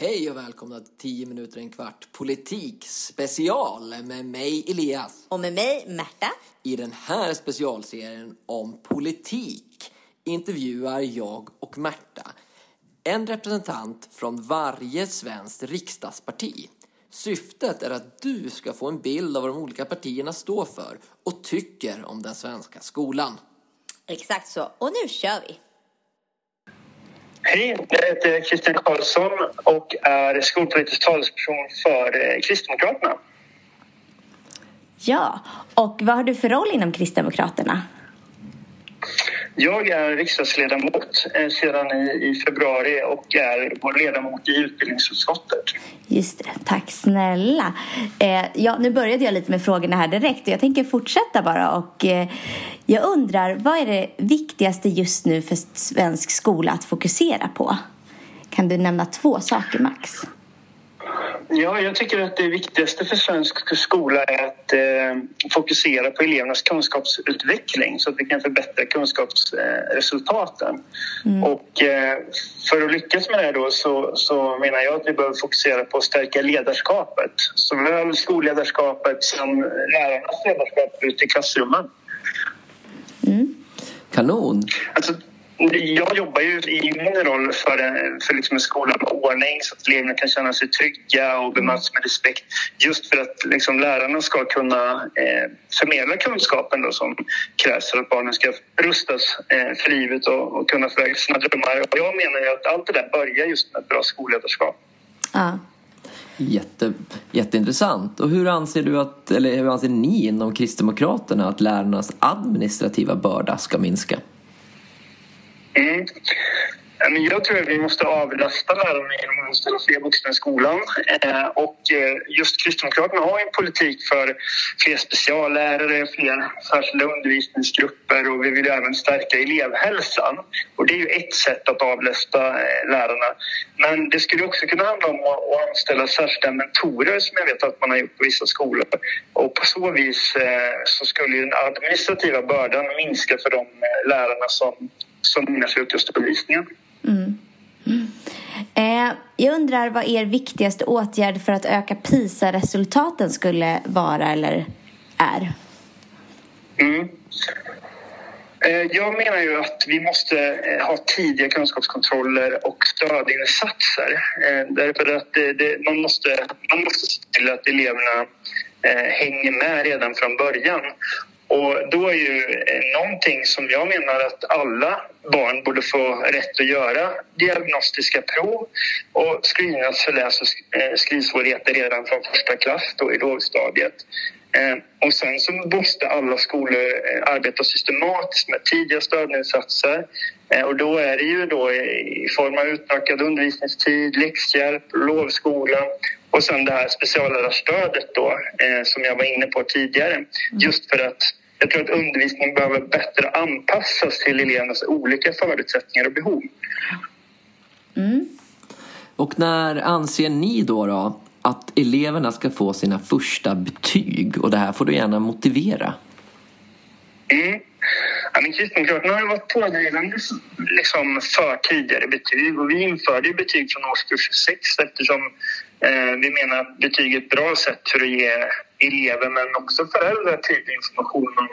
Hej och välkomna till 10 minuter en kvart politik special med mig Elias. Och med mig Märta. I den här specialserien om politik intervjuar jag och Märta en representant från varje svenskt riksdagsparti. Syftet är att du ska få en bild av vad de olika partierna står för och tycker om den svenska skolan. Exakt så. Och nu kör vi. Hej, jag heter Christian Karlsson och är skolpolitisk talesperson för eh, Kristdemokraterna. Ja, och vad har du för roll inom Kristdemokraterna? Jag är riksdagsledamot eh, sedan i, i februari och är vår ledamot i utbildningsutskottet. Just det, tack snälla. Eh, ja, nu började jag lite med frågorna här direkt och jag tänker fortsätta bara. Och, eh, jag undrar, vad är det viktigaste just nu för svensk skola att fokusera på? Kan du nämna två saker, Max? Ja, jag tycker att det viktigaste för svensk skola är att eh, fokusera på elevernas kunskapsutveckling så att vi kan förbättra kunskapsresultaten. Mm. Och eh, för att lyckas med det då så, så, menar jag att vi behöver fokusera på att stärka ledarskapet. Såväl skolledarskapet som lärarnas ledarskap ute i klassrummen. Mm. Kanon! Alltså, jag jobbar ju i min roll för, för liksom en skola med ordning så att eleverna kan känna sig trygga och bemöts med respekt. Just för att liksom lärarna ska kunna eh, förmedla kunskapen då som krävs för att barnen ska rustas eh, för livet och, och kunna förverkliga sina drömmar. Och jag menar ju att allt det där börjar just med ett bra skolledarskap. Ja. Jätte, jätteintressant. Och hur anser du att, eller hur anser ni inom Kristdemokraterna att lärarnas administrativa börda ska minska? Mm. Eh, jag tror att vi måste avlasta lärarna genom att anställa fler vuxna i skolan. Eh, och eh, just Kristdemokraterna har en politik för fler speciallärare, fler särskilda undervisningsgrupper och vi vill även stärka elevhälsan. Och det är ju ett sätt att avlasta lärarna. Men det skulle också kunna handla om att anställa särskilda mentorer som jag vet att man har gjort på vissa skolor. Och på så vis så skulle den administrativa bördan minska för de lärarna som som ägnar sig åt just undervisningen. Mm. Mm. Eh, jag undrar vad er viktigaste åtgärd för att öka PISA-resultaten skulle vara eller är? Mm. Eh, jag menar ju att vi måste eh, ha tidiga kunskapskontroller och stödinsatser. Eh, därför att det, det, man, måste, man måste se till att eleverna hänger med redan från början. Och då är ju eh, någonting som jag menar att alla barn borde få rätt att göra diagnostiska prov och screenas för läs och eh, skrivsvårigheter redan från första klass då i lågstadiet. Eh, och sen så måste alla skolor arbeta systematiskt med tidiga stödinsatser och då är det ju då i form av utökad undervisningstid, läxhjälp, lovskola och sen det här speciallärarstödet då, eh, som jag var inne på tidigare. Mm. Just för att jag tror att undervisningen behöver bättre anpassas till elevernas olika förutsättningar och behov. Mm. Och när anser ni då, då att eleverna ska få sina första betyg? Och det här får du gärna motivera. Mm. Ja, men Kristdemokraterna har varit pådrivande liksom, för tidigare betyg och vi införde betyg från årskurs 6 eftersom eh, vi menar att betyg är ett bra sätt för att ge elever men också föräldrar tidig information om,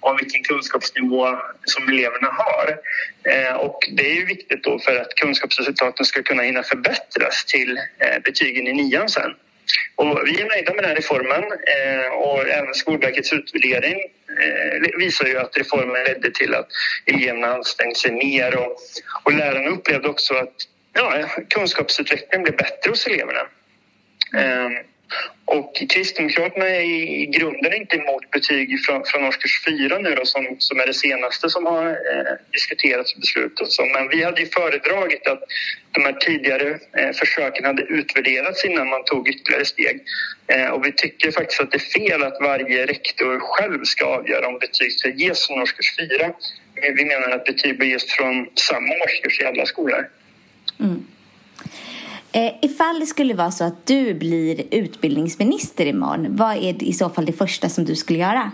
om vilken kunskapsnivå som eleverna har. Eh, och det är ju viktigt då för att kunskapsresultaten ska kunna hinna förbättras till eh, betygen i nian sen. Och vi är nöjda med den här reformen eh, och även Skolverkets utvärdering eh, visar ju att reformen ledde till att eleverna ansträngde sig mer och, och lärarna upplevde också att ja, kunskapsutvecklingen blev bättre hos eleverna. Eh, och Kristdemokraterna är i grunden inte emot betyg från, från årskurs 4 nu då, som, som är det senaste som har eh, diskuterats och beslutats om. Men vi hade ju föredragit att de här tidigare eh, försöken hade utvärderats innan man tog ytterligare steg. Eh, och vi tycker faktiskt att det är fel att varje rektor själv ska avgöra om betyg ska ges från årskurs 4. Vi menar att betyg bör ges från samma årskurs i alla skolor. Mm. Eh, ifall det skulle vara så att du blir utbildningsminister imorgon, vad är i så fall det första som du skulle göra?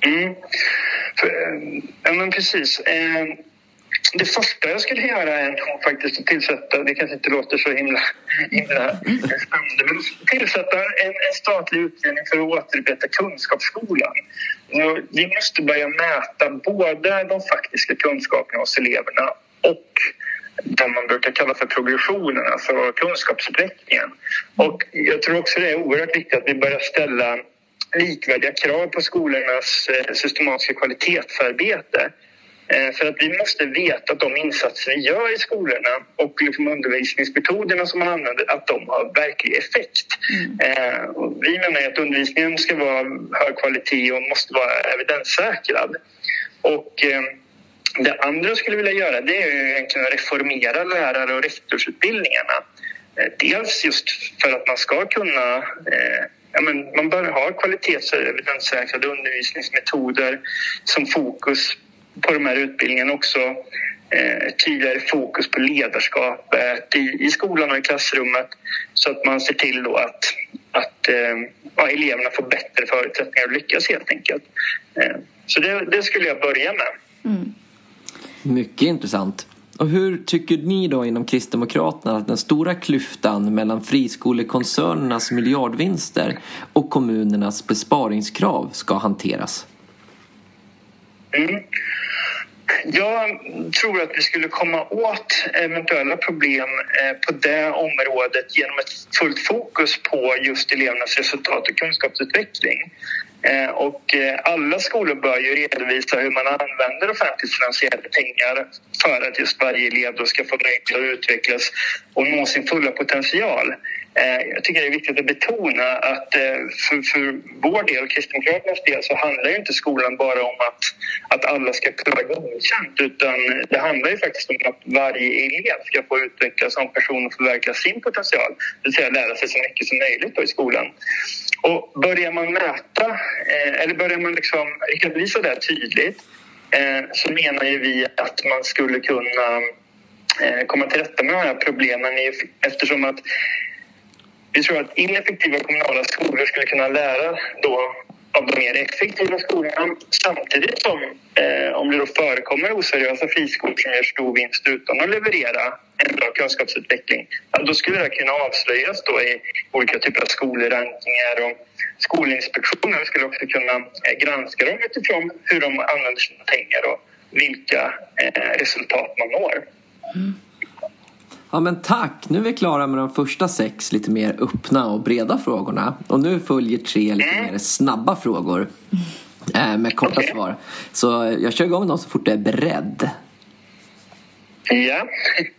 Mm. Eh, ja, men precis. Eh, det första jag skulle göra är faktiskt att tillsätta, det kanske inte låter så himla, himla spännande, men tillsätta en, en statlig utredning för att återupprätta kunskapsskolan. Vi måste börja mäta både de faktiska kunskaperna hos eleverna och det man brukar kalla för progressionen, alltså kunskapsutvecklingen. Och jag tror också det är oerhört viktigt att vi börjar ställa likvärdiga krav på skolornas eh, systematiska kvalitetsarbete. Eh, för att vi måste veta att de insatser vi gör i skolorna och liksom undervisningsmetoderna som man använder, att de har verklig effekt. Mm. Eh, vi menar att undervisningen ska vara hög kvalitet och måste vara evidenssäkrad. Och det andra jag skulle vilja göra det är egentligen att reformera lärar och rektorsutbildningarna. Eh, dels just för att man ska kunna eh, ja, men man bör ha kvalitets och evidenssäkrade undervisningsmetoder som fokus på de här utbildningarna också eh, tydligare fokus på ledarskapet i, i skolan och i klassrummet så att man ser till då att, att eh, ja, eleverna får bättre förutsättningar att lyckas helt enkelt. Eh, så det, det, skulle jag börja med. Mm. Mycket intressant. Och hur tycker ni då inom Kristdemokraterna att den stora klyftan mellan friskolekoncernernas miljardvinster och kommunernas besparingskrav ska hanteras? Mm. Jag tror att vi skulle komma åt eventuella problem eh, på det området genom ett fullt fokus på just elevernas resultat och kunskapsutveckling. Eh, och eh, alla skolor bör ju redovisa hur man använder offentligt finansierade pengar för att just varje elev då ska få möjlighet att utvecklas och nå sin fulla potential. Eh, jag tycker det är viktigt att betona att eh, för, för vår del, Kristdemokraternas del, så handlar ju inte skolan bara om att, att alla ska kunna godkänt utan det handlar ju faktiskt om att varje elev ska få utvecklas som person och förverkliga sin potential, det vill säga lära sig så mycket som möjligt i skolan. Och börjar man mäta, eh, eller börjar man liksom redovisa det tydligt så menar ju vi att man skulle kunna komma till rätta med de här problemen eftersom att vi tror att ineffektiva kommunala skolor skulle kunna lära då av de mer effektiva skolorna samtidigt som eh, om det då förekommer oseriösa friskolor som gör stor vinst utan att leverera en bra kunskapsutveckling då skulle det kunna avslöjas då i olika typer av skolrankningar och Skolinspektionen skulle också kunna eh, granska dem utifrån hur de använder sina pengar och vilka eh, resultat man når. Mm. Ja men tack! Nu är vi klara med de första sex lite mer öppna och breda frågorna. Och nu följer tre lite mm. mer snabba frågor. Eh, med korta okay. svar. Så jag kör igång dem så fort du är beredd. Ja.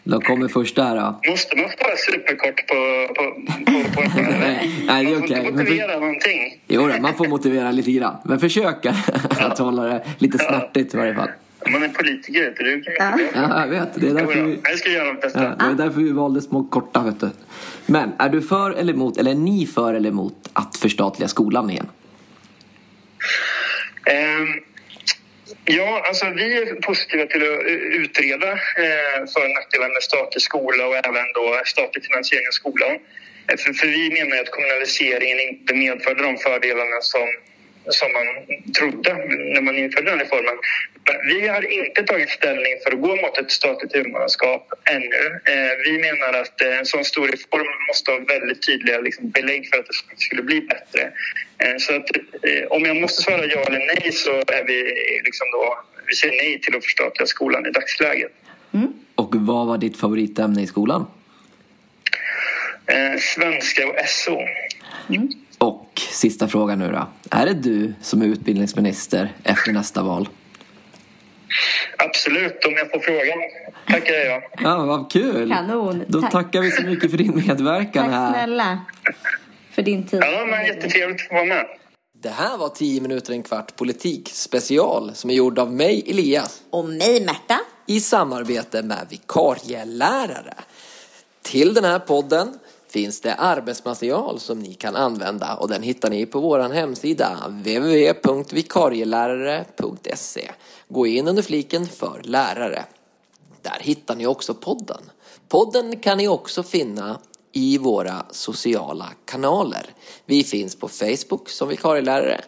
Då kommer första här då. Måste man vara superkort på, på, på, på Nej, nej det är okej. Man får motivera för... någonting. Jo, man får motivera lite grann. Men försöka att hålla det lite snärtigt i varje fall. Man är politiker, vet du. Kan ja. ja, jag vet. Det är därför vi... Jag ska göra mitt bästa. Ja, det är därför vi valde små korta, vet du. Men är du för eller emot, eller är ni för eller emot att förstatliga skolan igen? Um, ja, alltså vi är positiva till att utreda eh, för och nackdelar med statlig skola och även då statlig finansiering av skolan. Eh, för, för vi menar att kommunaliseringen inte medförde de fördelarna som som man trodde när man införde den reformen. Vi har inte tagit ställning för att gå mot ett statligt huvudmannaskap ännu. Eh, vi menar att en sån stor reform måste ha väldigt tydliga liksom, belägg för att det skulle bli bättre. Eh, så att, eh, om jag måste svara ja eller nej så är vi liksom då, vi säger nej till att förstatliga skolan i dagsläget. Mm. Och vad var ditt favoritämne i skolan? svenska och SO. Mm. Sista frågan nu då. Är det du som är utbildningsminister efter nästa val? Absolut, om jag får frågan tackar jag. Ja, vad kul! Kanon! Då Tack. tackar vi så mycket för din medverkan Tack här. Tack snälla för din tid. Ja, men jättetrevligt att få vara med. Det här var 10 minuter en kvart politik special som är gjord av mig Elias. Och mig Märta. I samarbete med vikarielärare. Till den här podden finns det arbetsmaterial som ni kan använda och den hittar ni på vår hemsida www.vikarielärare.se. Gå in under fliken för lärare. Där hittar ni också podden. Podden kan ni också finna i våra sociala kanaler. Vi finns på Facebook som vikarielärare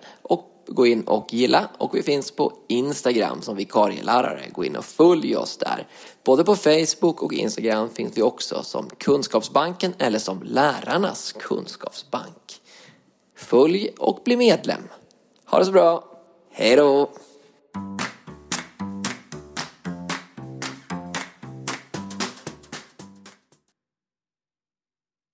gå in och gilla och vi finns på Instagram som vikarielärare. Gå in och följ oss där. Både på Facebook och Instagram finns vi också som Kunskapsbanken eller som Lärarnas kunskapsbank. Följ och bli medlem. Ha det så bra. Hej då!